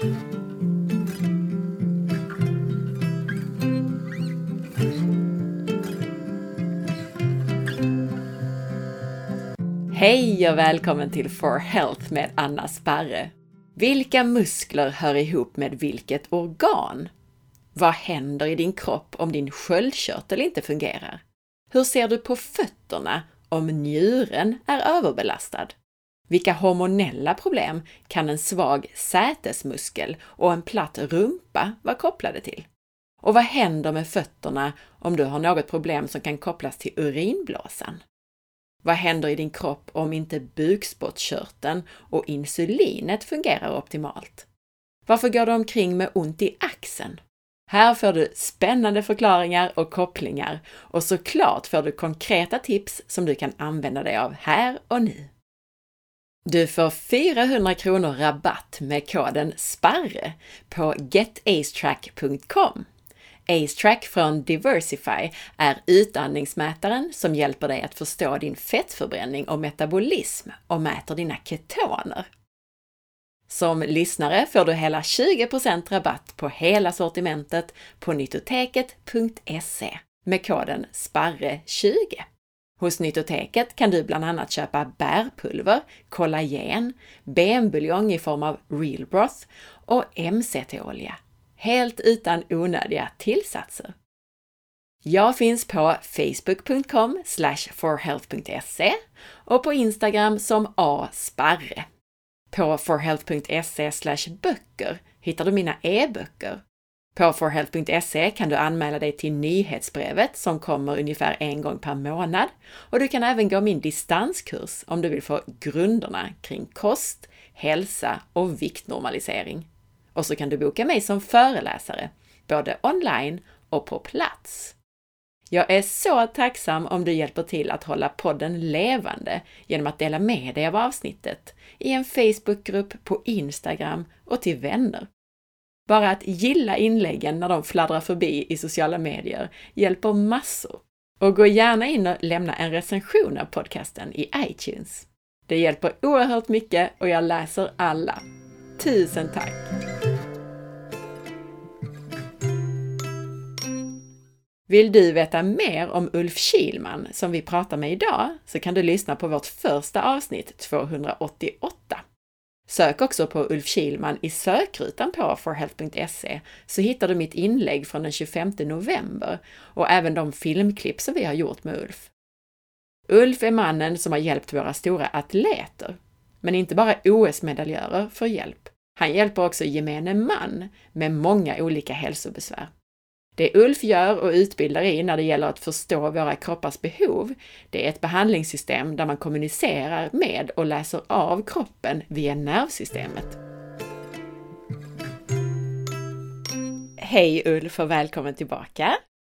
Hej och välkommen till For Health med Anna Sparre. Vilka muskler hör ihop med vilket organ? Vad händer i din kropp om din sköldkörtel inte fungerar? Hur ser du på fötterna om njuren är överbelastad? Vilka hormonella problem kan en svag sätesmuskel och en platt rumpa vara kopplade till? Och vad händer med fötterna om du har något problem som kan kopplas till urinblåsan? Vad händer i din kropp om inte bukspottkörteln och insulinet fungerar optimalt? Varför går du omkring med ont i axeln? Här får du spännande förklaringar och kopplingar och såklart får du konkreta tips som du kan använda dig av här och nu. Du får 400 kronor rabatt med koden SPARRE på getacetrack.com. AceTrack från Diversify är utandningsmätaren som hjälper dig att förstå din fettförbränning och metabolism och mäter dina ketoner. Som lyssnare får du hela 20% rabatt på hela sortimentet på nyttoteket.se med koden SPARRE20. Hos Nytoteket kan du bland annat köpa bärpulver, kollagen, benbuljong i form av real broth och MCT-olja, helt utan onödiga tillsatser. Jag finns på facebook.com forhealth.se och på Instagram som asparre. På forhealth.se böcker hittar du mina e-böcker. På forhealth.se kan du anmäla dig till nyhetsbrevet som kommer ungefär en gång per månad och du kan även gå min distanskurs om du vill få grunderna kring kost, hälsa och viktnormalisering. Och så kan du boka mig som föreläsare, både online och på plats. Jag är så tacksam om du hjälper till att hålla podden levande genom att dela med dig av avsnittet i en Facebookgrupp, på Instagram och till vänner. Bara att gilla inläggen när de fladdrar förbi i sociala medier hjälper massor. Och gå gärna in och lämna en recension av podcasten i iTunes. Det hjälper oerhört mycket och jag läser alla. Tusen tack! Vill du veta mer om Ulf Kilman som vi pratar med idag så kan du lyssna på vårt första avsnitt 288. Sök också på Ulf Kilman i sökrutan på forhealth.se så hittar du mitt inlägg från den 25 november och även de filmklipp som vi har gjort med Ulf. Ulf är mannen som har hjälpt våra stora atleter. Men inte bara OS-medaljörer får hjälp. Han hjälper också gemene man med många olika hälsobesvär. Det Ulf gör och utbildar i när det gäller att förstå våra kroppars behov, det är ett behandlingssystem där man kommunicerar med och läser av kroppen via nervsystemet. Hej Ulf och välkommen tillbaka!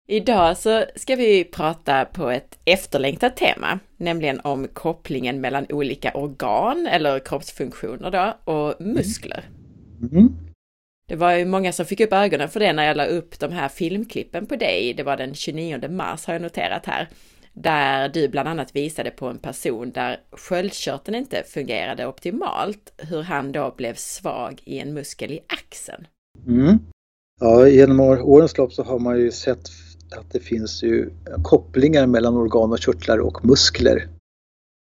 Idag så ska vi prata på ett efterlängtat tema, nämligen om kopplingen mellan olika organ eller kroppsfunktioner då och muskler. Mm. mm. Det var ju många som fick upp ögonen för det när jag la upp de här filmklippen på dig. Det var den 29 mars har jag noterat här. Där du bland annat visade på en person där sköldkörteln inte fungerade optimalt. Hur han då blev svag i en muskel i axeln. Mm. Ja, genom årens lopp så har man ju sett att det finns ju kopplingar mellan organ och körtlar och muskler.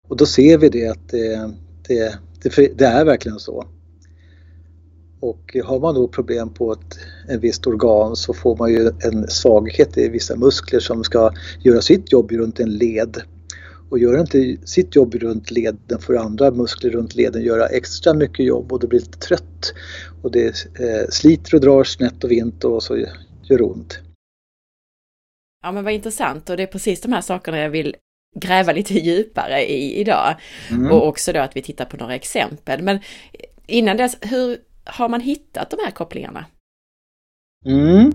Och då ser vi det att det, det, det, det är verkligen så. Och har man då problem på ett, en visst organ så får man ju en svaghet i vissa muskler som ska göra sitt jobb runt en led. Och gör inte sitt jobb runt leden får andra muskler runt leden göra extra mycket jobb och då blir lite trött. Och det eh, sliter och drar snett och vint och så gör ont. Ja men vad intressant och det är precis de här sakerna jag vill gräva lite djupare i idag. Mm. Och också då att vi tittar på några exempel. Men innan dess, hur har man hittat de här kopplingarna? Mm.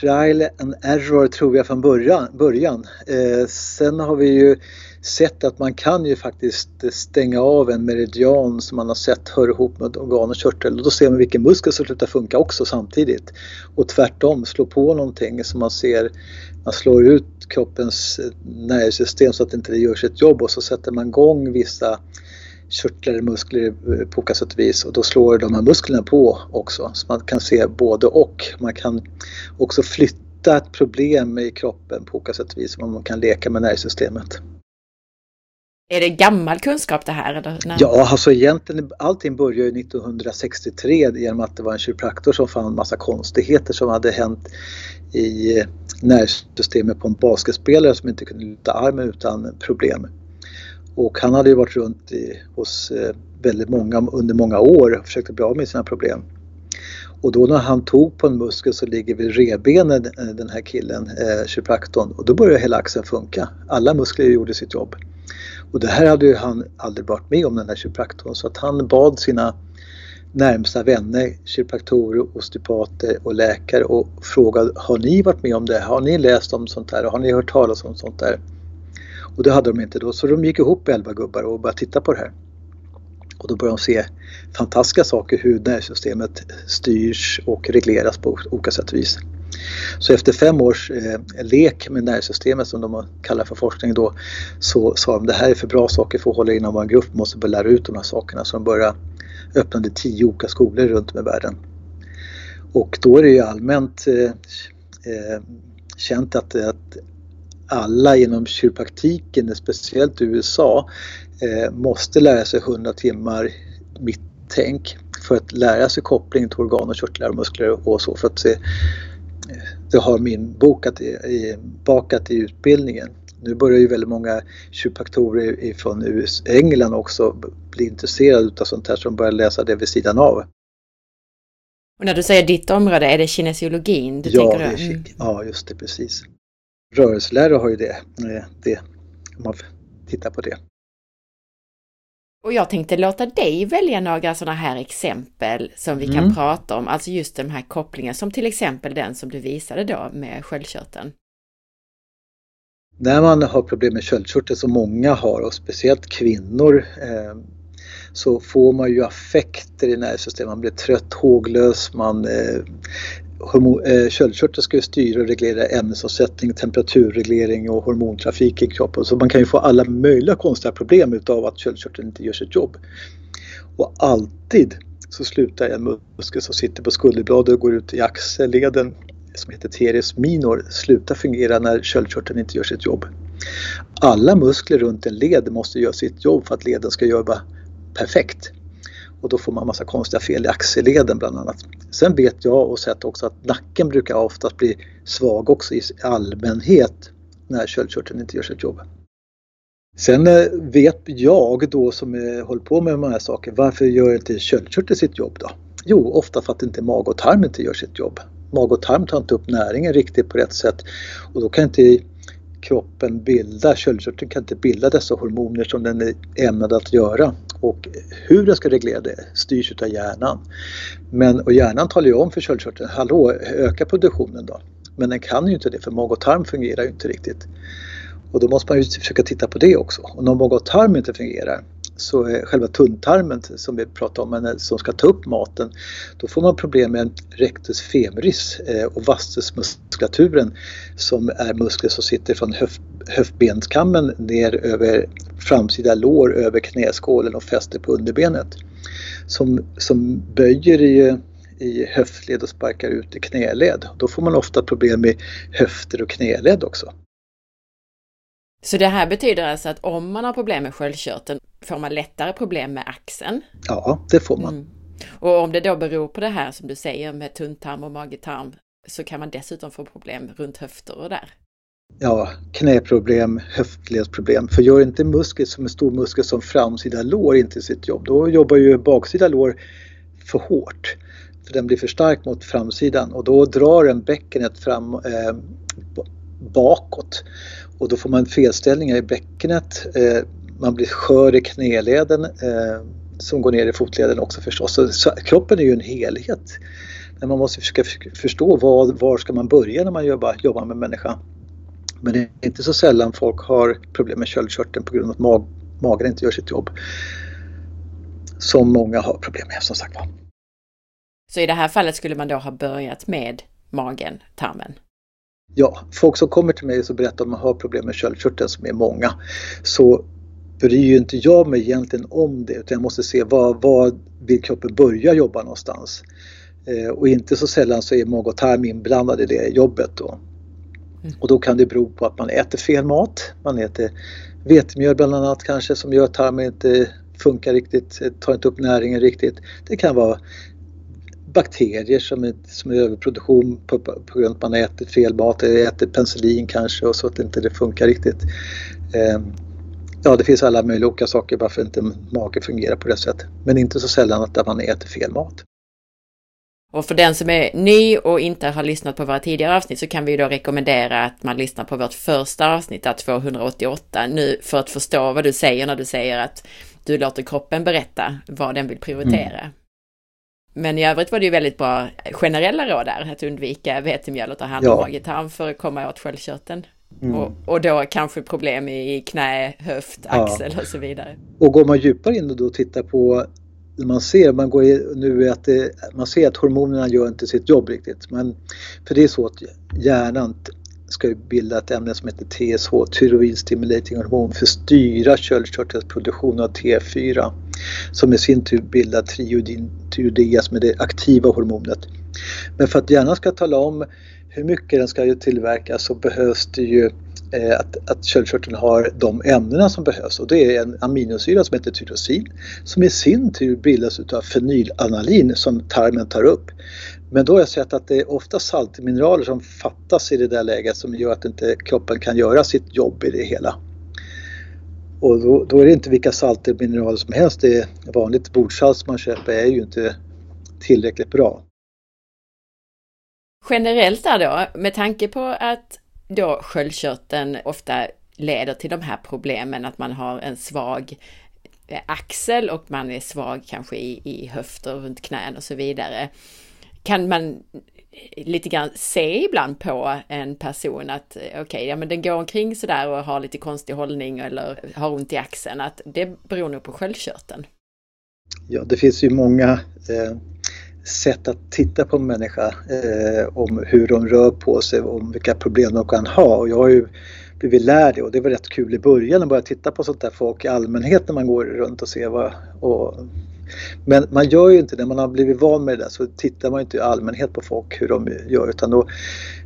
Trial and error tror jag från början. början. Eh, sen har vi ju sett att man kan ju faktiskt stänga av en meridian som man har sett hör ihop med organ och körtel och då ser man vilken muskel som slutar funka också samtidigt. Och tvärtom, slå på någonting som man ser, man slår ut kroppens nervsystem så att det inte gör sitt jobb och så sätter man igång vissa körtlar muskler på olika sätt och vis och då slår de här musklerna på också så man kan se både och. Man kan också flytta ett problem i kroppen på olika sätt och vis. Man kan leka med nervsystemet. Är det gammal kunskap det här? Eller? Ja, alltså egentligen allting började 1963 genom att det var en kiropraktor som fann massa konstigheter som hade hänt i nervsystemet på en basketspelare som inte kunde lyfta armen utan problem. Och han hade ju varit runt i, hos eh, väldigt många under många år och försökt bli av med sina problem. Och då när han tog på en muskel så ligger vid rebenen eh, den här killen, eh, kiropraktorn, och då började hela axeln funka. Alla muskler gjorde sitt jobb. Och det här hade ju han aldrig varit med om den här kiropraktorn så att han bad sina närmsta vänner, kiropraktorer, osteopater och läkare och frågade har ni varit med om det? Har ni läst om sånt här? Har ni hört talas om sånt där? Och det hade de inte då så de gick ihop elva gubbar och började titta på det här. Och då började de se fantastiska saker hur nervsystemet styrs och regleras på olika sätt och vis. Så efter fem års eh, lek med nervsystemet som de kallar för forskning då så sa de det här är för bra saker för att hålla inom vår grupp, måste börja lära ut de här sakerna. Så de började öppnade tio olika skolor runt om i världen. Och då är det ju allmänt eh, eh, känt att, att alla inom kiropraktiken, speciellt i USA, eh, måste lära sig 100 timmar mittänk för att lära sig koppling till organ och körtlar och muskler och så för att se det har min bokat i, bakat i utbildningen. Nu börjar ju väldigt många kiropraktorer från US, England också bli intresserade av sånt här som börjar läsa det vid sidan av. Och när du säger ditt område, är det kinesiologin du ja, tänker det? Mm. Ja, just det, precis. Rörelselärare har ju det, eh, det, om man tittar på det. Och jag tänkte låta dig välja några sådana här exempel som vi mm. kan prata om, alltså just de här kopplingarna, som till exempel den som du visade då med sköldkörteln. När man har problem med sköldkörteln som många har och speciellt kvinnor eh, så får man ju affekter i nervsystemet. Man blir trött, håglös, man eh, eh, Köldkörteln ska ju styra och reglera ämnesomsättning, temperaturreglering och hormontrafik i kroppen. Så man kan ju få alla möjliga konstiga problem utav att köldkörteln inte gör sitt jobb. Och alltid så slutar en muskel som sitter på skulderbladet och går ut i axelleden som heter teres minor slutar fungera när köldkörteln inte gör sitt jobb. Alla muskler runt en led måste göra sitt jobb för att leden ska jobba perfekt. Och då får man massa konstiga fel i axelleden bland annat. Sen vet jag och sett också att nacken brukar oftast bli svag också i allmänhet när köldkörteln inte gör sitt jobb. Sen eh, vet jag då som eh, håller på med de här sakerna, varför gör inte köldkörteln sitt jobb då? Jo, ofta för att inte mag och tarm inte gör sitt jobb. Mag och tarm tar inte upp näringen riktigt på rätt sätt och då kan inte kroppen bilda, köldkörteln kan inte bilda dessa hormoner som den är ämnad att göra. Och hur den ska reglera det styrs av hjärnan. Men, och hjärnan talar ju om för köldkörteln, hallå öka produktionen då. Men den kan ju inte det för mag och tarm fungerar ju inte riktigt. Och då måste man ju försöka titta på det också. Och när mag och tarm inte fungerar så är själva tunntarmen som vi pratade om, som ska ta upp maten, då får man problem med rectus femoris eh, och vastusmuskulaturen som är muskler som sitter från höf höftbenskammen ner över framsida lår, över knäskålen och fäster på underbenet. Som, som böjer i, i höftled och sparkar ut i knäled. Då får man ofta problem med höfter och knäled också. Så det här betyder alltså att om man har problem med sköldkörteln får man lättare problem med axeln? Ja, det får man. Mm. Och om det då beror på det här som du säger med tunntarm och magetarm så kan man dessutom få problem runt höfter och där? Ja, knäproblem, höftledsproblem. För gör inte muskel som en stor muskel som framsida lår inte sitt jobb, då jobbar ju baksida lår för hårt. För den blir för stark mot framsidan och då drar den bäckenet fram eh, bakåt och då får man felställningar i bäckenet. Eh, man blir skör i knäleden eh, som går ner i fotleden också förstås. Så, så kroppen är ju en helhet. Men man måste försöka förstå var, var ska man börja när man jobbar, jobbar med människa. Men det är inte så sällan folk har problem med köldkörteln på grund av att mag, magen inte gör sitt jobb. Som många har problem med som sagt var. Så i det här fallet skulle man då ha börjat med magen, tarmen? Ja, folk som kommer till mig och berättar att man har problem med köldkörteln som är många så bryr ju inte jag mig egentligen om det utan jag måste se vad, vad vill kroppen börja jobba någonstans. Eh, och inte så sällan så är mag och tarm inblandade i det jobbet då. Mm. Och då kan det bero på att man äter fel mat. Man äter vetemjöl bland annat kanske som gör att tarmen inte funkar riktigt, tar inte upp näringen riktigt. Det kan vara bakterier som är, som är överproduktion på, på grund av att man äter fel mat, äter penicillin kanske och så att inte det funkar riktigt. Eh, ja, det finns alla möjliga olika saker varför inte magen fungerar på det sättet. Men inte så sällan att man äter fel mat. Och för den som är ny och inte har lyssnat på våra tidigare avsnitt så kan vi då rekommendera att man lyssnar på vårt första avsnitt, 288, nu för att förstå vad du säger när du säger att du låter kroppen berätta vad den vill prioritera. Mm. Men i övrigt var det ju väldigt bra generella råd där, att undvika vetemjöl och ta hand om ja. mage för att komma åt sköldkörteln. Mm. Och, och, då kanske problem i knä, höft, axel ja. och så vidare. Och går man djupare in och då tittar på man ser, man går nu att det, man ser att hormonerna gör inte sitt jobb riktigt. Men, för det är så att hjärnan ska bilda ett ämne som heter TSH, Thyroid Stimulating Hormon, för att styra köldkörtelsproduktion av T4 som i sin tur bildar triodin, som är det aktiva hormonet. Men för att hjärnan ska tala om hur mycket den ska tillverkas så behövs det ju eh, att, att köldkörteln har de ämnena som behövs och det är en aminosyra som heter tyrosin som i sin tur bildas utav fenylanalin som tarmen tar upp. Men då har jag sett att det är ofta saltmineraler som fattas i det där läget som gör att inte kroppen kan göra sitt jobb i det hela. Och då, då är det inte vilka salter och mineraler som helst. Det är vanligt bordsalt som man köper är ju inte tillräckligt bra. Generellt där då, med tanke på att då sköldkörteln ofta leder till de här problemen, att man har en svag eh, axel och man är svag kanske i, i höfter, runt knän och så vidare. Kan man eh, lite grann se ibland på en person att eh, okej, okay, ja men den går omkring sådär och har lite konstig hållning eller har ont i axeln, att det beror nog på sköldkörteln. Ja, det finns ju många eh, sätt att titta på en människa eh, om hur de rör på sig, om vilka problem de kan ha. Och jag har ju blivit lärd det och det var rätt kul i början att börja titta på sånt där folk i allmänhet när man går runt och ser vad och men man gör ju inte det, man har blivit van med det där så tittar man inte i allmänhet på folk hur de gör utan då,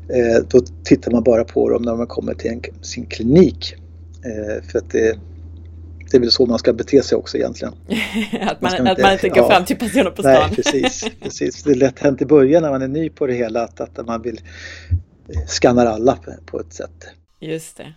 eh, då tittar man bara på dem när man kommer till en, sin klinik. Eh, för att det, det är väl så man ska bete sig också egentligen. att, man, man att man inte går ja, fram till personer på stan. Nej, precis, precis. Det är lätt hänt i början när man är ny på det hela att, att man vill eh, skanna alla på ett sätt. Just det.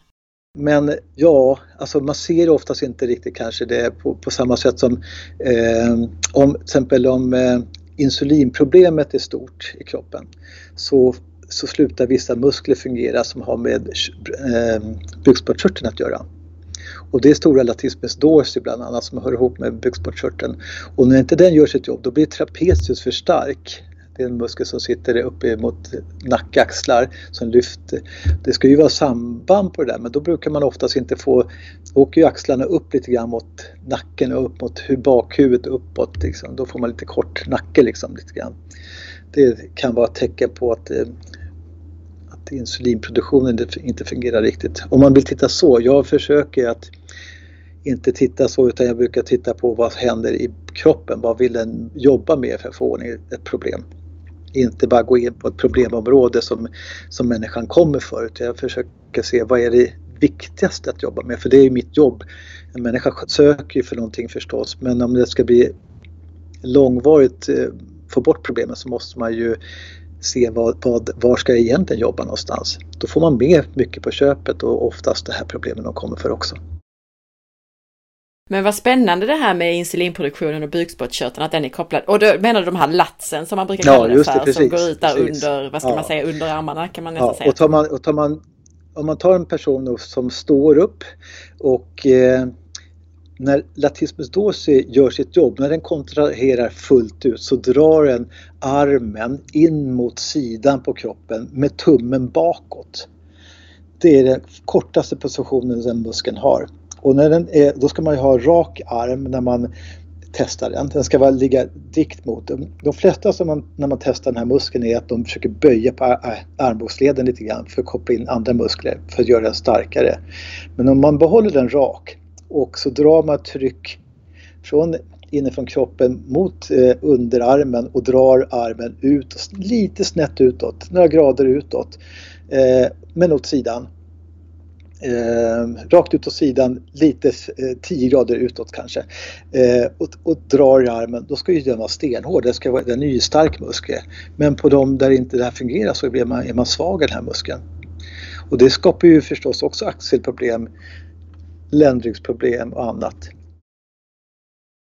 Men ja, alltså man ser oftast inte riktigt kanske det på, på samma sätt som eh, om till exempel om eh, insulinproblemet är stort i kroppen så, så slutar vissa muskler fungera som har med eh, bukspottkörteln att göra. Och det är stora latissimus dorsi bland annat som hör ihop med bukspottkörteln. Och när inte den gör sitt jobb då blir trapezius för stark det är en muskel som sitter uppe mot nacke, axlar som lyfter. Det ska ju vara samband på det där men då brukar man oftast inte få, då åker ju axlarna upp lite grann mot nacken och upp mot bakhuvudet uppåt. Liksom. Då får man lite kort nacke liksom lite grann. Det kan vara ett tecken på att eh, att insulinproduktionen inte fungerar riktigt. Om man vill titta så, jag försöker att inte titta så utan jag brukar titta på vad händer i kroppen. Vad vill den jobba med för att få ordning ett problem? inte bara gå in på ett problemområde som, som människan kommer för utan jag försöker se vad är det viktigaste att jobba med för det är mitt jobb. En människa söker ju för någonting förstås men om det ska bli långvarigt eh, få bort problemen så måste man ju se vad, vad, var ska jag egentligen jobba någonstans. Då får man med mycket på köpet och oftast det här problemen de kommer för också. Men vad spännande det här med insulinproduktionen och bukspottkörteln, att den är kopplad. Och då menar du de här latsen som man brukar kalla ja, det för, precis, som går ut där precis. under, vad ska ja. man säga, under armarna kan man nästan ja, säga. Och tar man, och tar man, om man tar en person som står upp och eh, när latissimus dorsi gör sitt jobb, när den kontraherar fullt ut så drar den armen in mot sidan på kroppen med tummen bakåt. Det är den kortaste positionen den muskeln har. Och när den är, då ska man ju ha rak arm när man testar den. Den ska vara ligga dikt mot. den. De flesta som man, när man testar den här muskeln är att de försöker böja på armbågsleden lite grann för att koppla in andra muskler för att göra den starkare. Men om man behåller den rak och så drar man tryck från inifrån kroppen mot eh, underarmen och drar armen ut, lite snett utåt, några grader utåt, eh, men åt sidan. Eh, rakt ut åt sidan, lite eh, 10 grader utåt kanske. Eh, och, och drar i armen, då ska ju den vara stenhård, det ska vara, den är ju stark muskel. Men på de där inte det här fungerar så är man, är man svag i den här muskeln. Och det skapar ju förstås också axelproblem, ländryggsproblem och annat.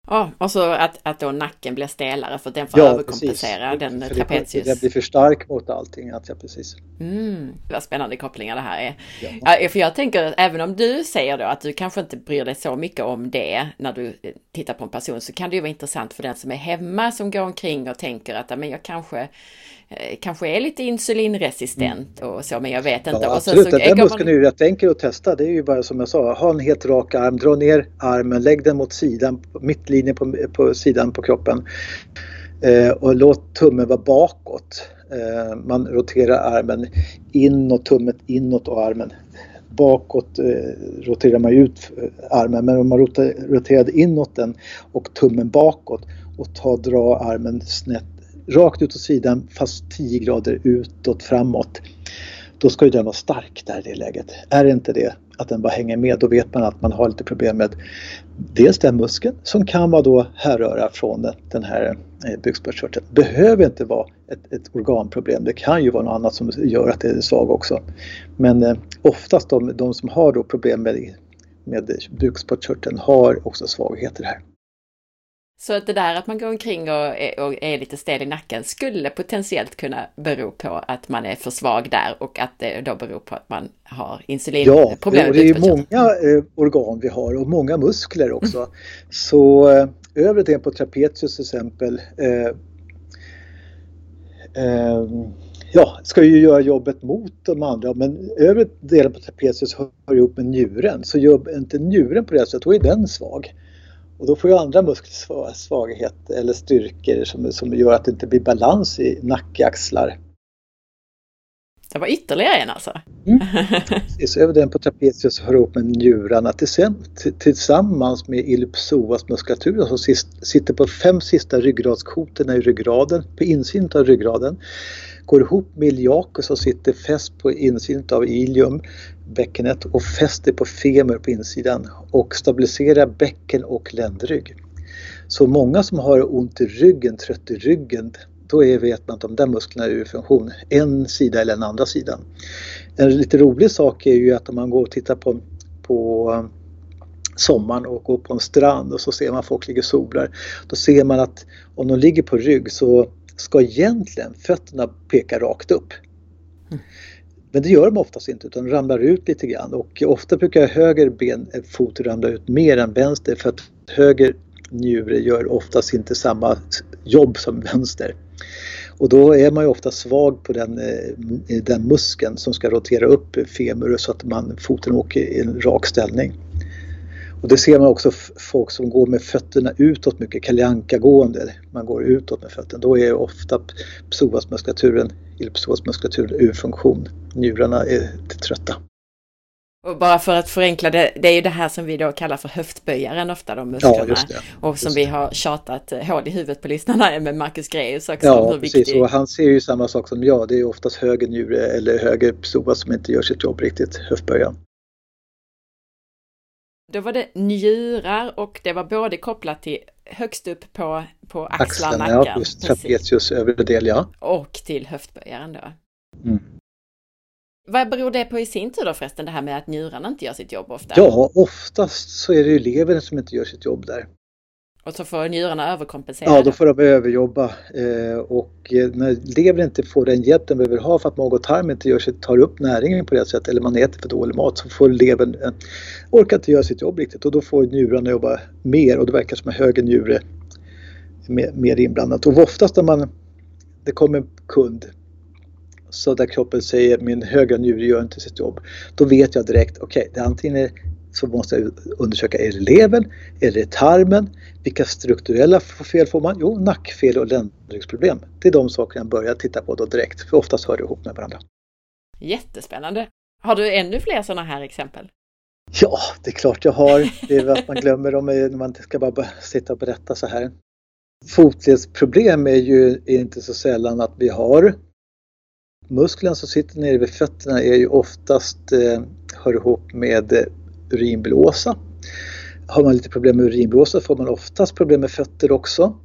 Ja, och så att, att då nacken blir stelare för att den får ja, överkompensera precis. den trapezius. Den blir för stark mot allting. Att ja, precis. Mm, vad spännande kopplingar det här är. Ja. ja. för jag tänker att även om du säger då att du kanske inte bryr dig så mycket om det när du eh, tittar på en person så kan det ju vara intressant för den som är hemma som går omkring och tänker att men jag kanske kanske är lite insulinresistent mm. och så, men jag vet inte. Ja, absolut, så, den muskeln är ju rätt enkel att testa. Det är ju bara som jag sa, ha en helt rak arm, dra ner armen, lägg den mot sidan, mittlinjen på, på sidan på kroppen eh, och låt tummen vara bakåt. Eh, man roterar armen inåt, tummen inåt och armen bakåt eh, roterar man ut armen men om man roterar inåt den och tummen bakåt och ta, dra armen snett rakt ut åt sidan fast 10 grader utåt framåt. Då ska ju den vara stark där i det läget. Är det inte det, att den bara hänger med, då vet man att man har lite problem med dels den muskeln som kan vara då härröra från den här eh, bukspottkörteln. Behöver inte vara ett, ett, organproblem, det kan ju vara något annat som gör att det är svag också. Men eh, oftast de, de som har då problem med, med bukspottkörteln har också svagheter här. Så att det där att man går omkring och är, och är, lite stel i nacken skulle potentiellt kunna bero på att man är för svag där och att det då beror på att man har insulinproblem. Ja, det är många eh, organ vi har och många muskler också. Mm. Så eh, övre delen på trapezius till exempel eh, eh, ja, ska ju göra jobbet mot de andra men övre delen på trapezius hör ihop med njuren. Så gör inte njuren på det sättet, då är den svag. Och då får ju andra muskelsvaghet eller styrkor som, som gör att det inte blir balans i nacke, axlar. Det var ytterligare en alltså? Mm. Precis, över den på trapezius hör ihop med njurarna tillsammans med iliopsoas muskulaturen som sitter på fem sista ryggradskotorna i ryggraden, på insidan av ryggraden går ihop med iliacus och sitter fäst på insidan av ilium, bäckenet och fäster på femur på insidan och stabiliserar bäcken och ländrygg. Så många som har ont i ryggen, trött i ryggen, då är, vet man att de där musklerna är ur funktion, en sida eller den andra sidan. En lite rolig sak är ju att om man går och tittar på, på eh, sommaren och går på en strand och så ser man folk ligga och solar. Då ser man att om de ligger på rygg så ska egentligen fötterna peka rakt upp. Men det gör de oftast inte utan ramlar ut lite grann och ofta brukar höger ben, eh, fot ramla ut mer än vänster för att höger njure gör oftast inte samma jobb som vänster. Och då är man ju ofta svag på den, eh, den muskeln som ska rotera upp femur så att man, foten åker i en rak ställning. Och det ser man också folk som går med fötterna utåt mycket, kalanka gående Man går utåt med fötterna. Då är ofta psoasmuskulaturen, psoasmuskulaturen ur funktion. Njurarna är trötta. Och bara för att förenkla det, det är ju det här som vi då kallar för höftböjaren ofta, de musklerna. Ja, och som vi har tjatat hål i huvudet på lyssnarna med Marcus Greus också. Ja, precis. Viktig... Och han ser ju samma sak som jag. Det är oftast höger njure eller höger psoas som inte gör sitt jobb riktigt, höftböjaren. Då var det njurar och det var både kopplat till högst upp på, på axlar, nacken. Ja, trapezius övre del, ja. Och till höftböjaren då. Mm. Vad beror det på i sin tur då förresten, det här med att njurarna inte gör sitt jobb ofta? Ja, oftast så är det ju levern som inte gör sitt jobb där. Och så får njurarna överkompensera? Ja, då får de överjobba eh, och eh, när levern inte får den hjälp den behöver ha för att mag och tarm inte gör sig, tar upp näringen på det sättet eller man äter för dålig mat så får levern eh, orkar inte göra sitt jobb riktigt och då får njurarna jobba mer och det verkar som en högre njure mer, mer inblandat. Och oftast när man, det kommer en kund så där kroppen säger min högra njure gör inte sitt jobb. Då vet jag direkt, okej, okay, det antingen så måste jag undersöka, är det levern? Är det tarmen? Vilka strukturella fel får man? Jo, nackfel och ländryggsproblem. Det är de sakerna jag börjar titta på då direkt, för oftast hör det ihop med varandra. Jättespännande! Har du ännu fler sådana här exempel? Ja, det är klart jag har. Det är väl att man glömmer dem när man ska bara sitta och berätta så här. Fotledsproblem är ju inte så sällan att vi har. Musklerna som sitter nere vid fötterna är ju oftast, eh, hör ihop med eh, urinblåsa. Har man lite problem med urinblåsa får man oftast problem med fötter också.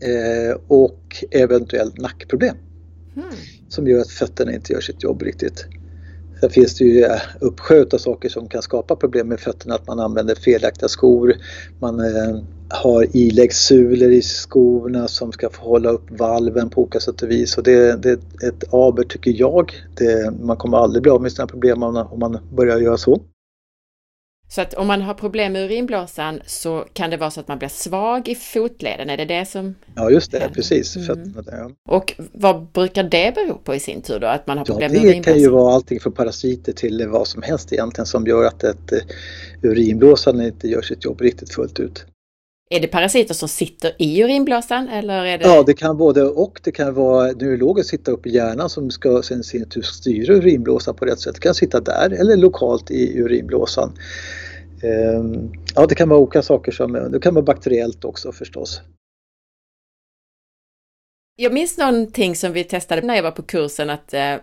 Eh, och eventuellt nackproblem. Mm. Som gör att fötterna inte gör sitt jobb riktigt. Sen finns det ju eh, uppsjö av saker som kan skapa problem med fötterna. Att man använder felaktiga skor. Man eh, har iläggssulor i skorna som ska få hålla upp valven på olika sätt och vis. Och det, det är ett aber tycker jag. Det, man kommer aldrig bli av med sina problem om man börjar göra så. Så att om man har problem med urinblåsan så kan det vara så att man blir svag i fotleden, är det det som... Ja, just det, precis. Mm. ja. Och vad brukar det bero på i sin tur då, att man har problem ja, med urinblåsan? Det kan ju vara allting från parasiter till vad som helst egentligen som gör att ett eh, urinblåsan inte gör sitt jobb riktigt fullt ut. Är det parasiter som sitter i urinblåsan eller är det? Ja, det kan både och. Det kan vara neurologer sitta upp i hjärnan som ska sen sin tur styra urinblåsan på rätt sätt. Det kan sitta där eller lokalt i urinblåsan. Ehm, ja, det kan vara olika saker som, det kan vara bakteriellt också förstås. Jag minns någonting som vi testade när jag var på kursen att eh,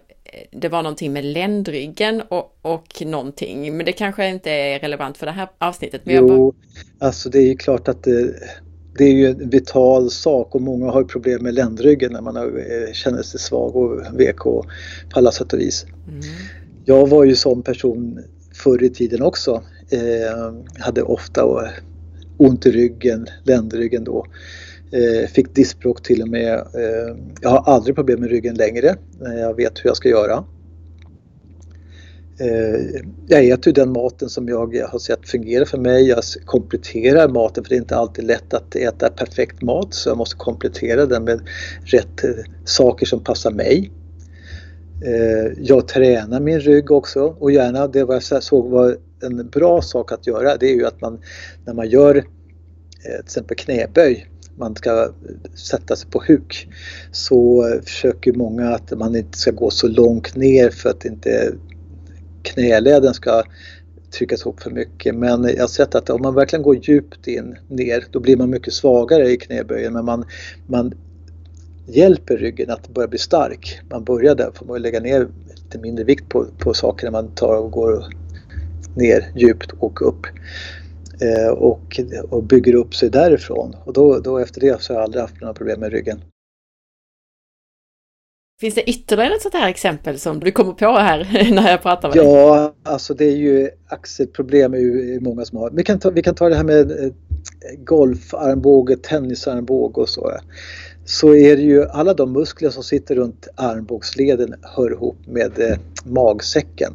det var någonting med ländryggen och, och någonting, men det kanske inte är relevant för det här avsnittet. Men jo, bara... alltså det är ju klart att det, det är ju en vital sak och många har problem med ländryggen när man eh, känner sig svag och VK på alla sätt och vis. Mm. Jag var ju sån person förr i tiden också. Eh, hade ofta eh, ont i ryggen, ländryggen då. Eh, fick diskbråck till och med. Jag har aldrig problem med ryggen längre. Jag vet hur jag ska göra. Jag äter ju den maten som jag har sett fungera för mig. Jag kompletterar maten för det är inte alltid lätt att äta perfekt mat så jag måste komplettera den med rätt saker som passar mig. Jag tränar min rygg också och gärna det vad jag såg var en bra sak att göra det är ju att man när man gör eh, till exempel knäböj man ska sätta sig på huk så försöker många att man inte ska gå så långt ner för att inte knäleden ska tryckas ihop för mycket. Men jag har sett att om man verkligen går djupt in ner då blir man mycket svagare i knäböjen men man, man hjälper ryggen att börja bli stark. Man börjar där, får man lägga ner lite mindre vikt på, på saker när man tar och går ner djupt och upp. Eh, och, och bygger upp sig därifrån. Och då, då efter det så har jag aldrig haft några problem med ryggen. Finns det ytterligare ett sånt här exempel som du kommer på här när jag pratar med dig? Ja, alltså det är ju axelproblem är många som har. Vi kan ta, vi kan ta det här med eh, golfarmbåge, tennisarmbåge och så. Så är det ju alla de muskler som sitter runt armbågsleden hör ihop med eh, magsäcken.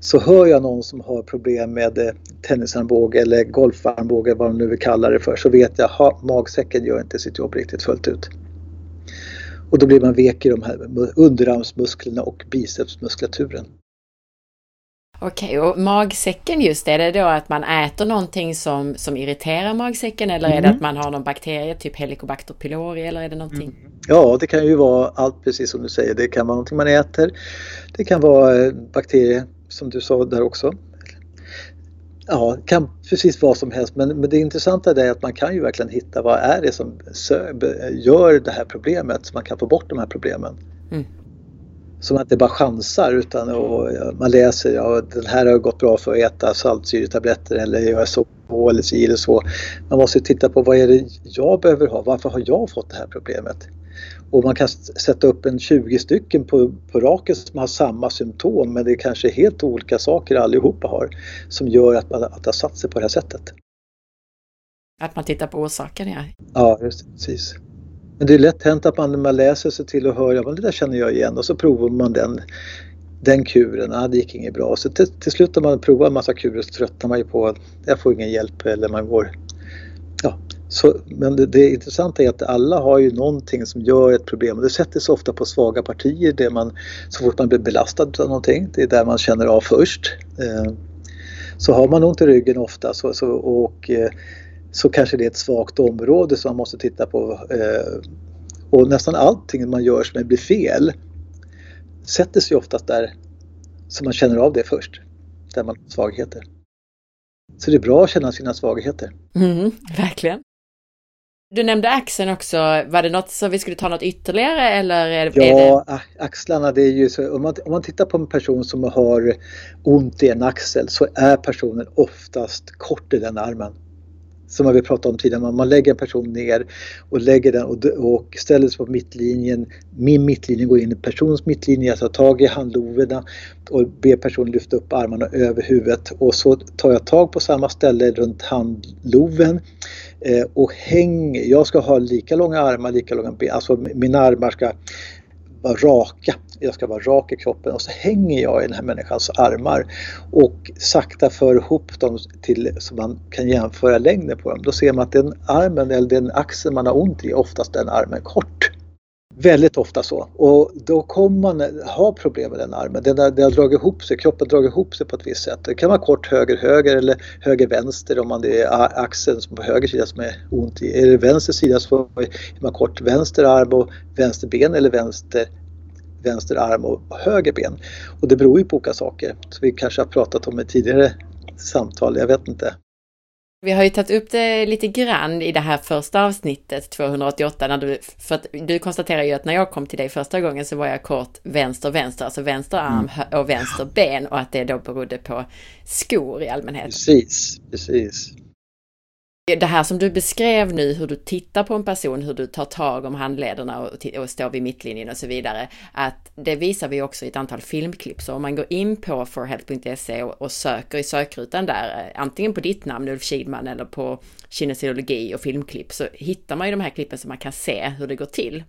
Så hör jag någon som har problem med eh, tennisarmbåge eller golfarmbåge, vad de nu vill kalla det för, så vet jag att magsäcken gör inte sitt jobb riktigt fullt ut. Och då blir man vek i de här underarmsmusklerna och bicepsmuskulaturen. Okej, och magsäcken just, är det då att man äter någonting som, som irriterar magsäcken eller mm. är det att man har någon bakterie, typ Helicobacter pylori eller är det någonting? Mm. Ja, det kan ju vara allt precis som du säger. Det kan vara någonting man äter. Det kan vara eh, bakterier som du sa där också. Ja, kan precis vad som helst men, men det intressanta är att man kan ju verkligen hitta vad är det som gör det här problemet så man kan få bort de här problemen. Mm. Så man inte bara chansar utan och, man läser, ja den här har gått bra för att äta saltsyretabletter eller göra så eller si eller så. Man måste titta på vad är det jag behöver ha, varför har jag fått det här problemet? Och man kan sätta upp en 20 stycken på, på raken som har samma symptom men det är kanske helt olika saker allihopa har som gör att man att har satt sig på det här sättet. Att man tittar på orsaken ja. Ja, just det, precis. Men det är lätt hänt att man när man läser sig till och hör, ja men det där känner jag igen och så provar man den, den kuren, ja det gick inget bra. Så till, till slut när man provar en massa kurer så tröttnar man ju på att jag får ingen hjälp eller man går, ja. Så, men det, det intressanta är att alla har ju någonting som gör ett problem och det sätter sig ofta på svaga partier, där man, så fort man blir belastad av någonting, det är där man känner av först. Eh, så har man ont i ryggen ofta så, så och eh, så kanske det är ett svagt område som man måste titta på. Eh, och nästan allting man gör som blir fel sätter sig oftast där så man känner av det först, där man har svagheter. Så det är bra att känna sina svagheter. Mm, verkligen. Du nämnde axeln också. Var det något som vi skulle ta något ytterligare eller? Är det, ja, det... axlarna det är ju så. Om man, om man tittar på en person som har ont i en axel så är personen oftast kort i den armen som vi pratade om tidigare, man lägger en person ner och lägger den och, och ställer sig på mittlinjen. Min mittlinje går in i personens mittlinje, jag tar tag i handloverna och ber personen lyfta upp armarna över huvudet och så tar jag tag på samma ställe runt handloven eh, och hänger. Jag ska ha lika långa armar, lika långa ben, alltså mina armar ska vara raka. Jag ska vara rak i kroppen och så hänger jag i den här människans armar och sakta för ihop dem till så man kan jämföra längden på dem. Då ser man att den armen eller den axeln man har ont i, är oftast den armen kort. Väldigt ofta så. Och då kommer man ha problem med den armen. Den har, den har dragit ihop sig, kroppen har dragit ihop sig på ett visst sätt. Det kan vara kort höger-höger eller höger-vänster om man det är axeln som på höger sida som är ont i. Är det vänster sida så är man kort vänster arm och vänster ben eller vänster vänster arm och höger ben. Och det beror ju på olika saker. Så vi kanske har pratat om i tidigare samtal, jag vet inte. Vi har ju tagit upp det lite grann i det här första avsnittet, 288, när du, för att du konstaterar ju att när jag kom till dig första gången så var jag kort vänster-vänster, alltså vänster arm mm. och vänster ben och att det då berodde på skor i allmänhet. Precis, precis. Det här som du beskrev nu, hur du tittar på en person, hur du tar tag om handlederna och, och står vid mittlinjen och så vidare, att det visar vi också i ett antal filmklipp. Så om man går in på forhealth.se och, och, söker i sökrutan där, antingen på ditt namn Ulf Kidman eller på kinesiologi och filmklipp, så hittar man ju de här klippen så man kan se hur det går till.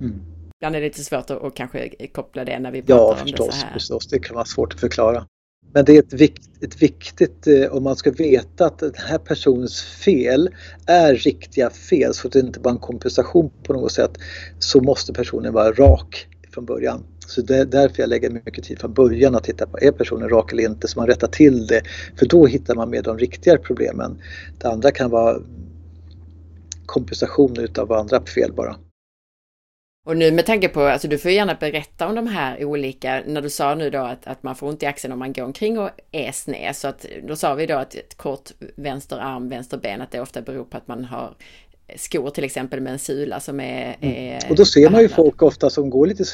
Mm. Ibland är det lite svårt att, att kanske koppla det när vi pratar ja, om förstås, det så här. Ja, förstås. Det kan vara svårt att förklara. Men det är ett, vikt, ett viktigt, eh, om man ska veta att den här personens fel är riktiga fel så att det inte bara är en kompensation på något sätt, så måste personen vara rak från början. Så det är därför jag lägger mycket tid från början att titta på, är personen rak eller inte? Så man rättar till det, för då hittar man med de riktiga problemen. Det andra kan vara kompensation utav andra fel bara. Och nu med tanke på, alltså du får gärna berätta om de här olika, när du sa nu då att, att man får ont i axeln om man går omkring och är sned. Så att då sa vi då att ett kort vänster arm, vänster ben, att det ofta beror på att man har skor till exempel med en sula som är... Mm. och då ser man ju folk ofta som går lite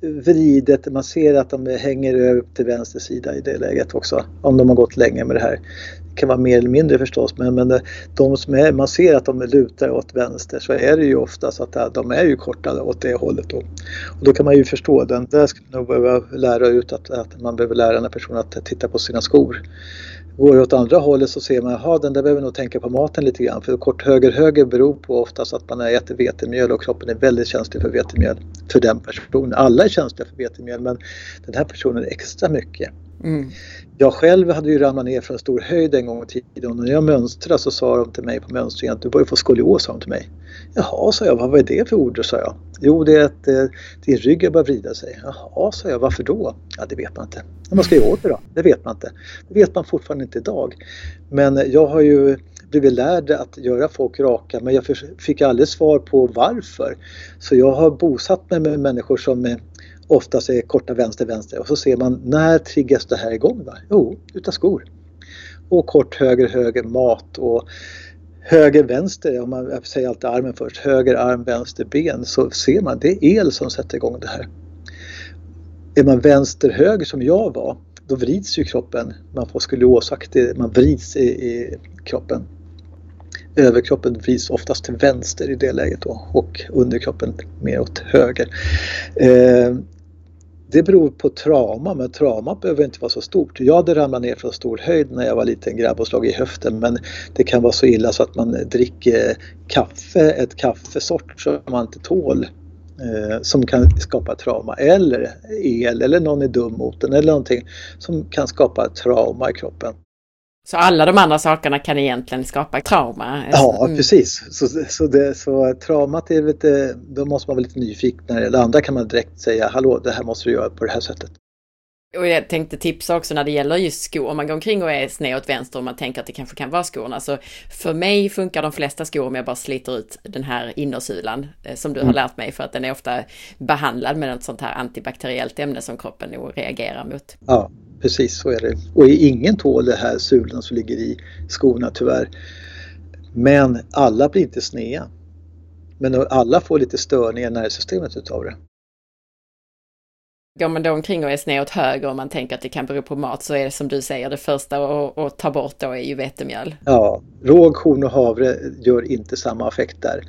vridet, man ser att de hänger över till vänster sida i det läget också. Om de har gått länge med det här kan vara mer eller mindre förstås men, men de som är, man ser att de lutar åt vänster så är det ju oftast att de är ju korta åt det hållet då. Och då kan man ju förstå den. Där skulle man nog behöva lära ut att, att man behöver lära den här personen att titta på sina skor. Går det åt andra hållet så ser man att den där behöver nog tänka på maten lite grann. För kort höger-höger beror på oftast att man äter vetemjöl och kroppen är väldigt känslig för vetemjöl. För den personen. Alla är känsliga för vetemjöl men den här personen är extra mycket. Mm. Jag själv hade ju ramlat ner från en stor höjd en gång i tiden och när jag mönstrade så sa de till mig på mönstringen att du börjar få skolios, sa de till mig. Jaha, sa jag, vad var det för ord? sa jag. Jo, det är att eh, din rygg har börjat vrida sig. Jaha, sa jag, varför då? Ja, det vet man inte. Men vad ska jag göra åt det då? Det vet man inte. Det vet man fortfarande inte idag. Men eh, jag har ju blivit lärd att göra folk raka men jag fick aldrig svar på varför. Så jag har bosatt mig med människor som eh, oftast är korta vänster, vänster och så ser man när triggas det här igång? Va? Jo, utav skor. Och kort höger, höger, mat och höger, vänster, om man jag säger alltid armen först, höger arm, vänster ben så ser man det är el som sätter igång det här. Är man vänster, höger som jag var, då vrids ju kroppen. Man får skoliosaktig, man vrids i, i kroppen. Överkroppen vrids oftast till vänster i det läget då och underkroppen mer åt höger. Eh, det beror på trauma, men trauma behöver inte vara så stort. Jag hade ramlat ner från stor höjd när jag var liten grabb och slagit i höften men det kan vara så illa så att man dricker kaffe, ett kaffesort som man inte tål eh, som kan skapa trauma eller el eller någon är dum mot en, eller någonting som kan skapa trauma i kroppen. Så alla de andra sakerna kan egentligen skapa trauma? Ja, mm. precis. Så, så, det, så traumat är lite, då måste man vara lite nyfiken. Det andra kan man direkt säga, hallå, det här måste du göra på det här sättet. Och jag tänkte tipsa också när det gäller just skor, om man går omkring och är sned åt vänster och man tänker att det kanske kan vara skorna. Så för mig funkar de flesta skor om jag bara sliter ut den här innersulan eh, som du mm. har lärt mig för att den är ofta behandlad med något sånt här antibakteriellt ämne som kroppen nog reagerar mot. Ja, precis så är det. Och ingen tål det här sulorna som ligger i skorna tyvärr. Men alla blir inte snea. Men alla får lite störningar i nervsystemet utav det. Går man då omkring och är sned åt höger och man tänker att det kan bero på mat så är det som du säger det första att ta bort då är ju vetemjöl. Ja, råg, korn och havre gör inte samma effekt där.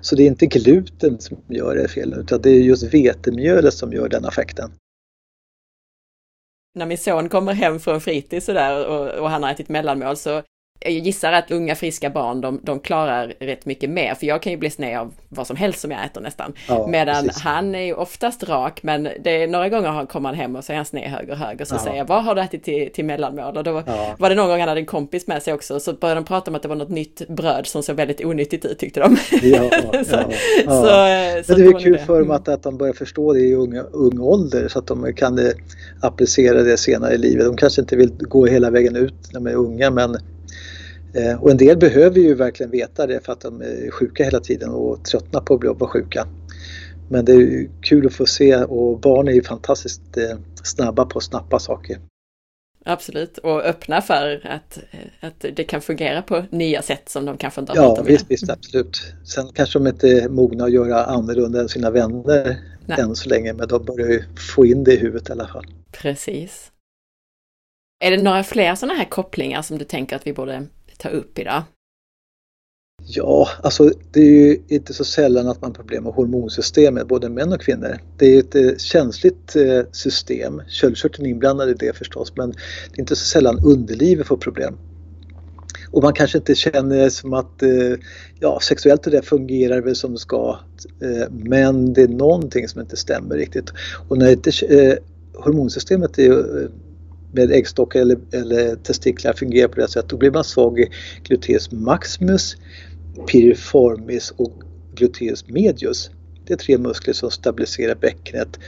Så det är inte gluten som gör det fel utan det är just vetemjölet som gör den effekten. När min son kommer hem från fritids och, där, och, och han har ätit mellanmål så jag gissar att unga friska barn de, de klarar rätt mycket mer, för jag kan ju bli sned av vad som helst som jag äter nästan. Ja, Medan precis. han är ju oftast rak, men det är, några gånger kommer han hem och så är han sned höger höger, så ja. säger jag vad har du ätit till, till mellanmål? Och då ja. var det någon gång han hade en kompis med sig också, så började de prata om att det var något nytt bröd som såg väldigt onyttigt ut tyckte de. Ja, så, så, så, det är kul för dem att, att de börjar förstå det i ung, ung ålder så att de kan applicera det senare i livet. De kanske inte vill gå hela vägen ut när de är unga men och en del behöver ju verkligen veta det för att de är sjuka hela tiden och tröttnar på att bli sjuka. Men det är kul att få se och barn är ju fantastiskt eh, snabba på att snappa saker. Absolut, och öppna för att, att det kan fungera på nya sätt som de kanske inte har Ja, visst, visst, absolut. Sen kanske de inte är mogna att göra annorlunda än sina vänner Nej. än så länge, men de börjar ju få in det i huvudet i alla fall. Precis. Är det några fler sådana här kopplingar som du tänker att vi borde ta upp idag? Ja, alltså det är ju inte så sällan att man har problem med hormonsystemet, både män och kvinnor. Det är ett eh, känsligt eh, system, köldkörteln är inblandad i det förstås, men det är inte så sällan underlivet får problem. Och man kanske inte känner som att eh, ja, sexuellt det fungerar väl som det ska, eh, men det är någonting som inte stämmer riktigt. Och när inte eh, hormonsystemet är eh, med äggstockar eller, eller testiklar fungerar på det sättet, då blir man svag i gluteus maximus, piriformis och gluteus medius. Det är tre muskler som stabiliserar bäckenet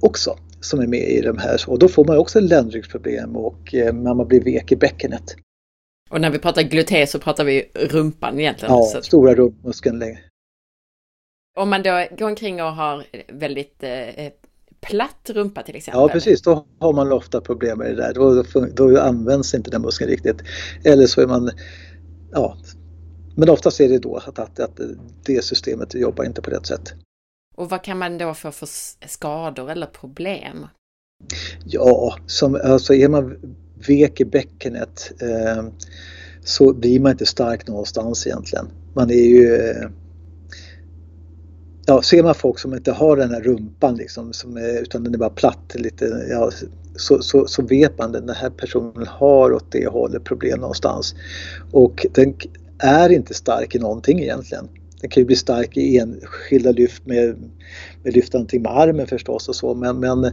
också som är med i de här och då får man också ländryggsproblem och eh, man blir vek i bäckenet. Och när vi pratar gluteus så pratar vi rumpan egentligen? Ja, så. stora rumpmuskeln. Om man då går omkring och har väldigt eh, platt rumpa till exempel? Ja precis, då har man ofta problem med det där. Då, då används inte den muskeln riktigt. Eller så är man, ja, men oftast är det då att, att, att det systemet jobbar inte på rätt sätt. Och vad kan man då få för skador eller problem? Ja, som, alltså är man vek i bäckenet eh, så blir man inte stark någonstans egentligen. Man är ju eh, ja, ser man folk som inte har den här rumpan liksom, som är, utan den är bara platt lite, ja, så, så, så vet man att den här personen har åt det hållet problem någonstans. Och den är inte stark i någonting egentligen. Den kan ju bli stark i enskilda lyft med, med lyfta någonting med armen förstås och så men, men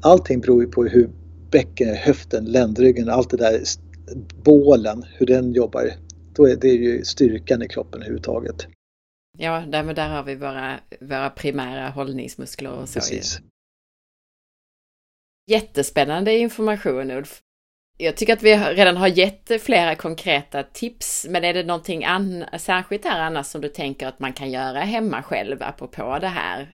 allting beror ju på hur bäcken, höften, ländryggen, allt det där, bålen, hur den jobbar. Då är det ju styrkan i kroppen överhuvudtaget. Ja, där, där har vi våra, våra primära hållningsmuskler och så. Precis. Jättespännande information Ulf. Jag tycker att vi redan har gett flera konkreta tips, men är det någonting särskilt här annars som du tänker att man kan göra hemma själv apropå det här?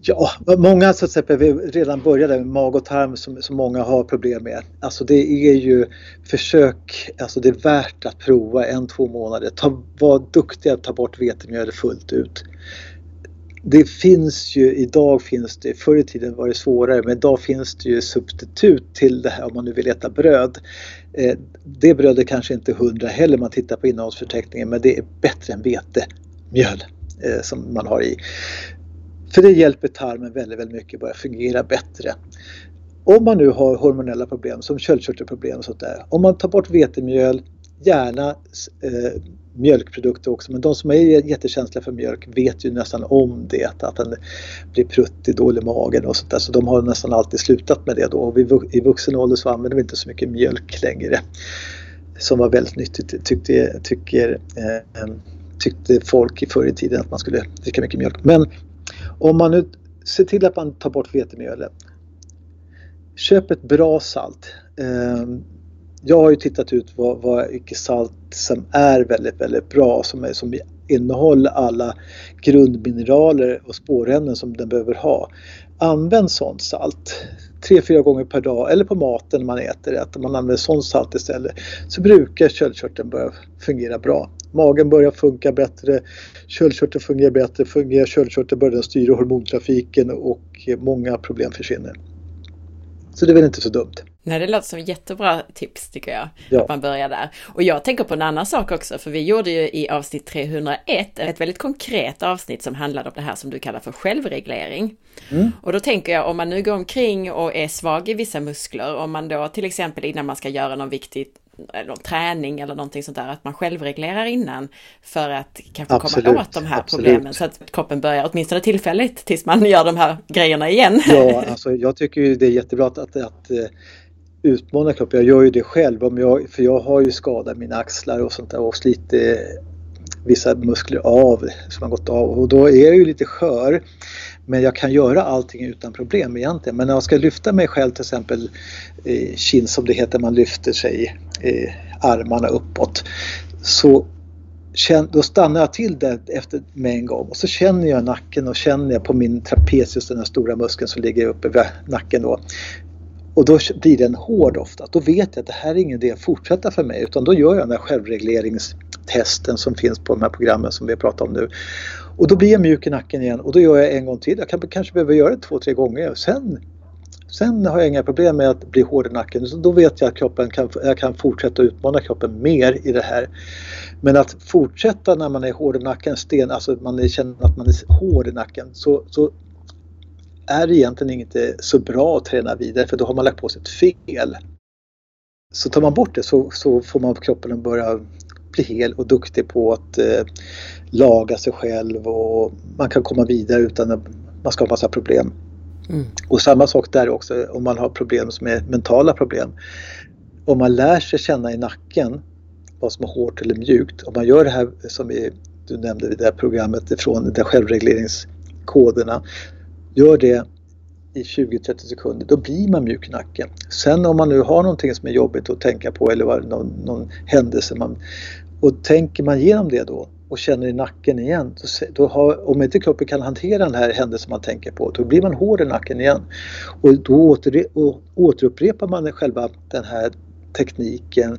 Ja, många så att säga, vi redan började med mag och tarm som, som många har problem med. Alltså det är ju försök, alltså det är värt att prova en, två månader. Ta, var duktiga att ta bort vetemjöl fullt ut. Det finns ju, idag finns det, förr i tiden var det svårare, men idag finns det ju substitut till det här om man nu vill äta bröd. Eh, det brödet kanske inte är hundra heller, om man tittar på innehållsförteckningen, men det är bättre än vetemjöl eh, som man har i. För det hjälper tarmen väldigt, väldigt mycket att börja fungera bättre. Om man nu har hormonella problem som köldkörtelproblem och sånt där. Om man tar bort vetemjöl, gärna eh, mjölkprodukter också, men de som är jättekänsliga för mjölk vet ju nästan om det, att den blir pruttig, dålig i magen och sånt där. Så de har nästan alltid slutat med det då. Och I vuxen ålder så använder vi inte så mycket mjölk längre. Som var väldigt nyttigt tyckte, tycker, eh, tyckte folk förr i tiden att man skulle dricka mycket mjölk. Men om man nu ser till att man tar bort vetemjölet. Köp ett bra salt. Ehm, jag har ju tittat ut vad, vad icke-salt som är väldigt, väldigt bra som, är, som innehåller alla grundmineraler och spårämnen som den behöver ha. Använd sånt salt tre, fyra gånger per dag eller på maten man äter rätt. Om man använder sånt salt istället så brukar köldkörteln börja fungera bra. Magen börjar funka bättre, köldkörteln fungerar bättre, fungerar köldkörteln börjar den styra hormontrafiken och många problem försvinner. Så det är väl inte så dumt. Nej, det låter som jättebra tips tycker jag. Ja. Att man börjar där. Och jag tänker på en annan sak också, för vi gjorde ju i avsnitt 301 ett väldigt konkret avsnitt som handlade om det här som du kallar för självreglering. Mm. Och då tänker jag om man nu går omkring och är svag i vissa muskler, om man då till exempel innan man ska göra någon viktig eller träning eller någonting sånt där, att man självreglerar innan för att kanske absolut, komma åt de här absolut. problemen så att kroppen börjar åtminstone tillfälligt tills man gör de här grejerna igen. Ja, alltså jag tycker ju det är jättebra att, att, att eh, utmana kroppen. Jag gör ju det själv, om jag, för jag har ju skadat mina axlar och sånt där och slitit vissa muskler av som har gått av och då är jag ju lite skör. Men jag kan göra allting utan problem egentligen. Men när jag ska lyfta mig själv till exempel eh, kin som det heter, man lyfter sig eh, armarna uppåt. Så då stannar jag till där efter med en gång och så känner jag nacken och känner jag på min trapezius, den här stora muskeln som ligger uppe vid nacken då. Och då blir den hård ofta. Då vet jag att det här är ingen idé att fortsätta för mig utan då gör jag den här självregleringstesten som finns på de här programmen som vi pratar om nu. Och då blir jag mjuk i nacken igen och då gör jag en gång till. Jag kan, kanske behöver göra det två, tre gånger. Sen, sen har jag inga problem med att bli hård i nacken. Så då vet jag att kroppen kan, jag kan fortsätta utmana kroppen mer i det här. Men att fortsätta när man är hård i nacken, sten, alltså man känner att man är hård i nacken, så, så är det egentligen inte så bra att träna vidare för då har man lagt på sig ett fel. Så tar man bort det så, så får man kroppen att börja bli hel och duktig på att eh, laga sig själv och man kan komma vidare utan att man ska ha massa problem. Mm. Och samma sak där också om man har problem som är mentala problem. Om man lär sig känna i nacken vad som är hårt eller mjukt. Om man gör det här som vi, du nämnde i det här programmet ifrån de självregleringskoderna. Gör det i 20-30 sekunder, då blir man mjuk i nacken. Sen om man nu har någonting som är jobbigt att tänka på eller någon, någon händelse man, och tänker man igenom det då och känner i nacken igen, då, då har, om inte kroppen kan hantera den här händelsen man tänker på, då blir man hård i nacken igen. Och då åter, och återupprepar man själva den här tekniken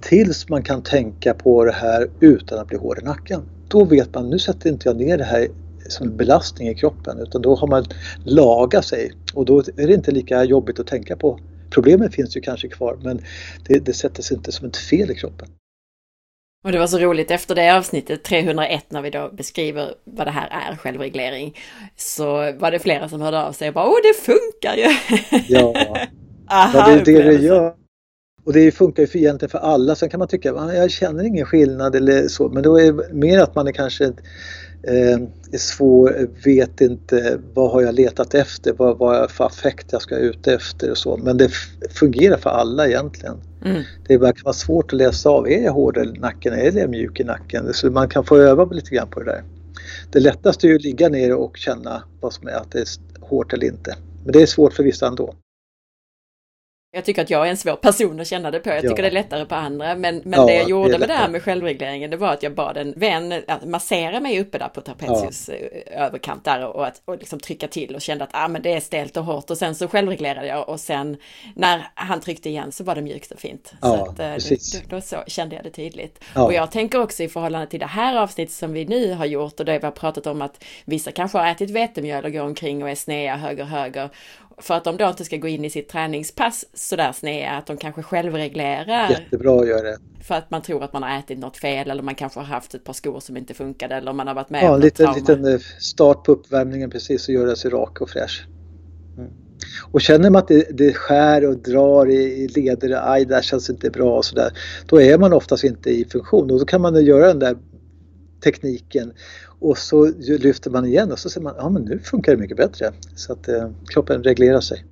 tills man kan tänka på det här utan att bli hård i nacken. Då vet man, nu sätter inte jag ner det här som en belastning i kroppen utan då har man lagat sig och då är det inte lika jobbigt att tänka på. Problemet finns ju kanske kvar men det, det sätter sig inte som ett fel i kroppen. Och det var så roligt efter det avsnittet 301 när vi då beskriver vad det här är, självreglering, så var det flera som hörde av sig och bara åh det funkar ju! Ja, Aha, ja det är det det gör. Och det funkar ju för egentligen för alla. Sen kan man tycka jag känner ingen skillnad eller så. Men då är det mer att man är kanske är svår, vet inte vad har jag letat efter, vad, vad är för affekt jag ska ute efter och så. Men det fungerar för alla egentligen. Mm. Det kan vara svårt att läsa av, är jag hård i nacken eller är jag mjuk i nacken? Så man kan få öva lite grann på det där. Det lättaste är ju att ligga ner och känna vad som är, att det är hårt eller inte. Men det är svårt för vissa ändå. Jag tycker att jag är en svår person att känna det på. Jag tycker ja. det är lättare på andra. Men, men ja, det jag gjorde det med det här med självregleringen, det var att jag bad en vän att massera mig uppe där på trapezius ja. Eh, överkant där och, att, och liksom trycka till och kände att ah, men det är stelt och hårt. Och sen så självreglerade jag och sen när han tryckte igen så var det mjukt och fint. Ja, så att, eh, precis. Då, då, så kände jag det tydligt. Och jag tänker också i förhållande till det här avsnittet som vi nu har gjort och det vi har pratat om att vissa kanske har ätit vetemjöl och går omkring och är snea höger höger för att de då inte ska gå in i sitt träningspass sådär sneda, att de kanske självreglerar. Jättebra att göra det. För att man tror att man har ätit något fel eller man kanske har haft ett par skor som inte funkade eller man har varit med ja, om något lite, liten eh, start på uppvärmningen precis och göra sig rak och fräsch. Mm. Och känner man att det, det skär och drar i, i leder, aj det här känns inte bra och sådär. Då är man oftast inte i funktion och då kan man göra den där tekniken och så lyfter man igen och så ser man, ja men nu funkar det mycket bättre. Så att eh, kroppen reglerar sig.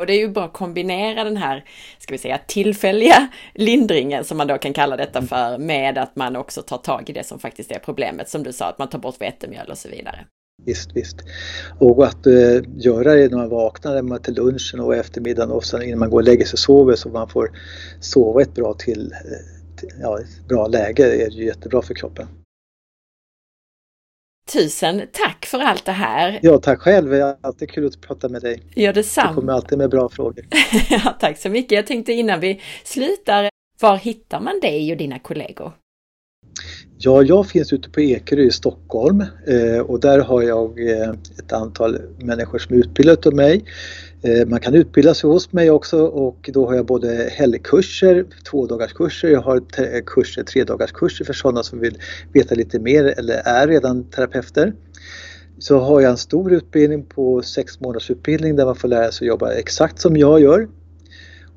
Och det är ju bra att kombinera den här, ska vi säga, tillfälliga lindringen som man då kan kalla detta mm. för med att man också tar tag i det som faktiskt är problemet. Som du sa, att man tar bort vetemjöl och så vidare. Visst, visst. Och att uh, göra det när man vaknar till lunchen och eftermiddagen och sen innan man går och lägger sig och sover så man får sova ett bra till ja, ett bra läge är ju jättebra för kroppen. Tusen tack för allt det här! Ja, tack själv! Det är alltid kul att prata med dig. Ja, detsamma! Du kommer alltid med bra frågor. ja, tack så mycket! Jag tänkte innan vi slutar, var hittar man dig och dina kollegor? Ja, jag finns ute på Ekerö i Stockholm eh, och där har jag eh, ett antal människor som är utbildade av mig. Eh, man kan utbilda sig hos mig också och då har jag både helgkurser, tvådagarskurser, jag har eh, kurser, tredagarskurser för sådana som vill veta lite mer eller är redan terapeuter. Så har jag en stor utbildning på sex månaders utbildning där man får lära sig att jobba exakt som jag gör.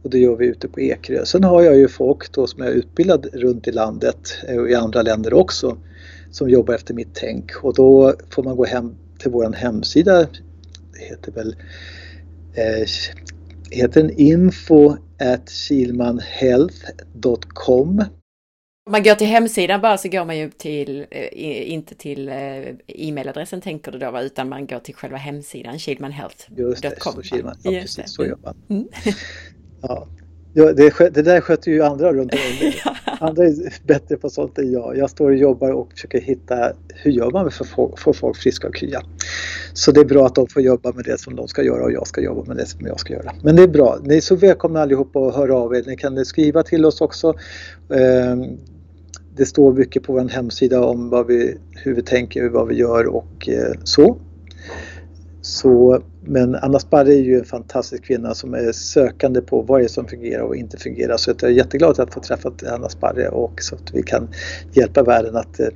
Och det gör vi ute på Ekerö. Sen har jag ju folk då som är utbildad runt i landet och i andra länder också som jobbar efter mitt tänk och då får man gå hem till våran hemsida. Det heter väl eh, heter den info at kilmanhealth.com om man går till hemsidan bara så går man ju till, eh, inte till eh, e-mailadressen tänker du då, utan man går till själva hemsidan kilmanhealth.com. Just det, så, Kilman, ja, precis, så gör man. Mm. Ja. Ja, det, det, där sköter ju andra runt omkring. Andra är bättre på sånt än jag. Jag står och jobbar och försöker hitta hur gör man för att få folk friska och krya. Så det är bra att de får jobba med det som de ska göra och jag ska jobba med det som jag ska göra. Men det är bra. Ni är så välkomna allihopa att höra av er. Ni kan skriva till oss också. Ehm, det står mycket på vår hemsida om vad vi, hur vi tänker, vad vi gör och eh, så. Så, men Anna Sparre är ju en fantastisk kvinna som är sökande på vad det är som fungerar och inte fungerar. Så jag är jätteglad att få träffa Anna Sparre och så att vi kan hjälpa världen att eh,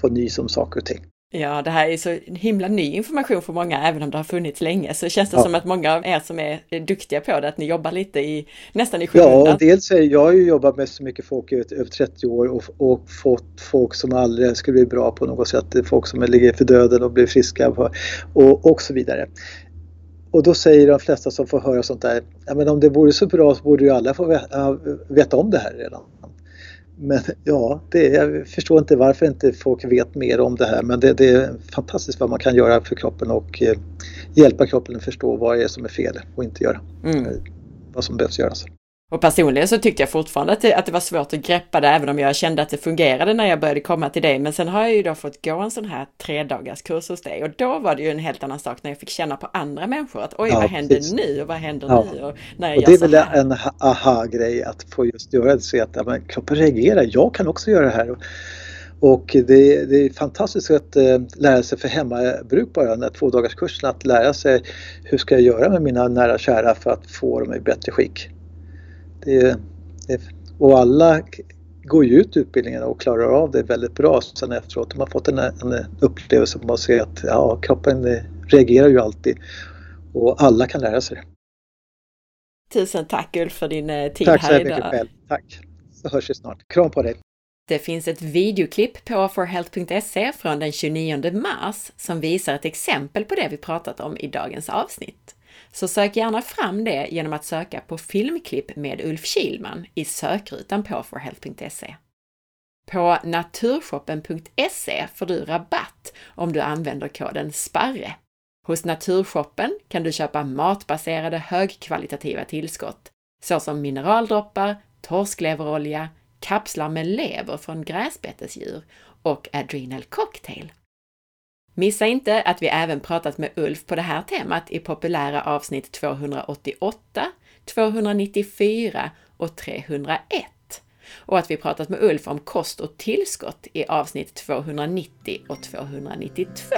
få nys om saker och ting. Ja, det här är så himla ny information för många, även om det har funnits länge, så känns det ja. som att många av er som är duktiga på det, att ni jobbar lite i, nästan i skymundan. Ja, dels är jag har ju jobbat med så mycket folk i över 30 år och, och, fått folk som aldrig skulle bli bra på något sätt, folk som ligger för döden och blir friska och, och så vidare. Och då säger de flesta som får höra sånt där, ja men om det vore så bra så borde ju alla få veta, veta om det här redan. Men ja, det, jag förstår inte varför inte folk vet mer om det här men det, det är fantastiskt vad man kan göra för kroppen och eh, hjälpa kroppen att förstå vad det är som är fel och inte göra. Mm. Eh, vad som behövs göras. Och personligen så tyckte jag fortfarande att det, att det var svårt att greppa det, även om jag kände att det fungerade när jag började komma till dig. Men sen har jag ju då fått gå en sån här tredagars kurs hos dig och då var det ju en helt annan sak när jag fick känna på andra människor att oj, ja, vad händer precis. nu och vad händer ja. nu? Och, när jag och det är väl en aha-grej att få just göra det, se att ja, kroppen reagerar, jag kan också göra det här. Och det, det är fantastiskt att äh, lära sig för hemmabruk bara, den här tvådagarskursen, att lära sig hur ska jag göra med mina nära och kära för att få dem i bättre skick. Det, det, och alla går ju ut utbildningen och klarar av det väldigt bra sen efteråt. De har fått en, en upplevelse av att se att ja, kroppen reagerar ju alltid och alla kan lära sig det. Tusen tack Ulf för din eh, tid tack här idag. Tack så mycket själv. Tack. Så hörs vi snart. Kram på dig. Det finns ett videoklipp på forhealth.se från den 29 mars som visar ett exempel på det vi pratat om i dagens avsnitt. Så sök gärna fram det genom att söka på filmklipp med Ulf Kilman i sökrutan på forhealth.se. På naturshoppen.se får du rabatt om du använder koden SPARRE. Hos Naturshoppen kan du köpa matbaserade högkvalitativa tillskott såsom mineraldroppar, torskleverolja, kapslar med lever från gräsbetesdjur och Adrenal Cocktail. Missa inte att vi även pratat med Ulf på det här temat i populära avsnitt 288, 294 och 301 och att vi pratat med Ulf om kost och tillskott i avsnitt 290 och 292.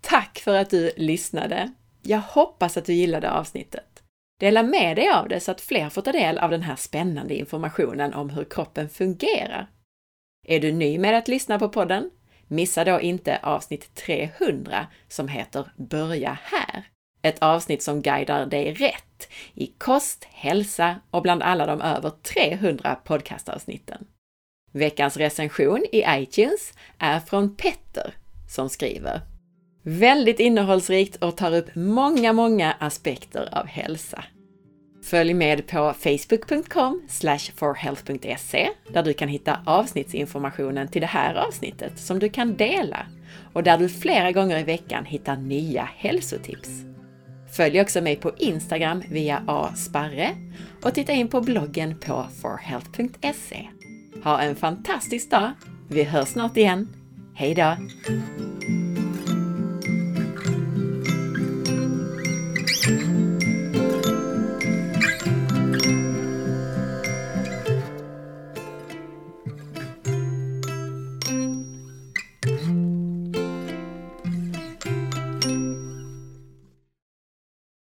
Tack för att du lyssnade! Jag hoppas att du gillade avsnittet. Dela med dig av det så att fler får ta del av den här spännande informationen om hur kroppen fungerar. Är du ny med att lyssna på podden? Missa då inte avsnitt 300 som heter Börja här! Ett avsnitt som guidar dig rätt i kost, hälsa och bland alla de över 300 podcastavsnitten. Veckans recension i iTunes är från Petter som skriver Väldigt innehållsrikt och tar upp många, många aspekter av hälsa. Följ med på facebook.com forhealth.se där du kan hitta avsnittsinformationen till det här avsnittet som du kan dela och där du flera gånger i veckan hittar nya hälsotips. Följ också mig på Instagram via asparre och titta in på bloggen på forhealth.se. Ha en fantastisk dag! Vi hörs snart igen. Hej då!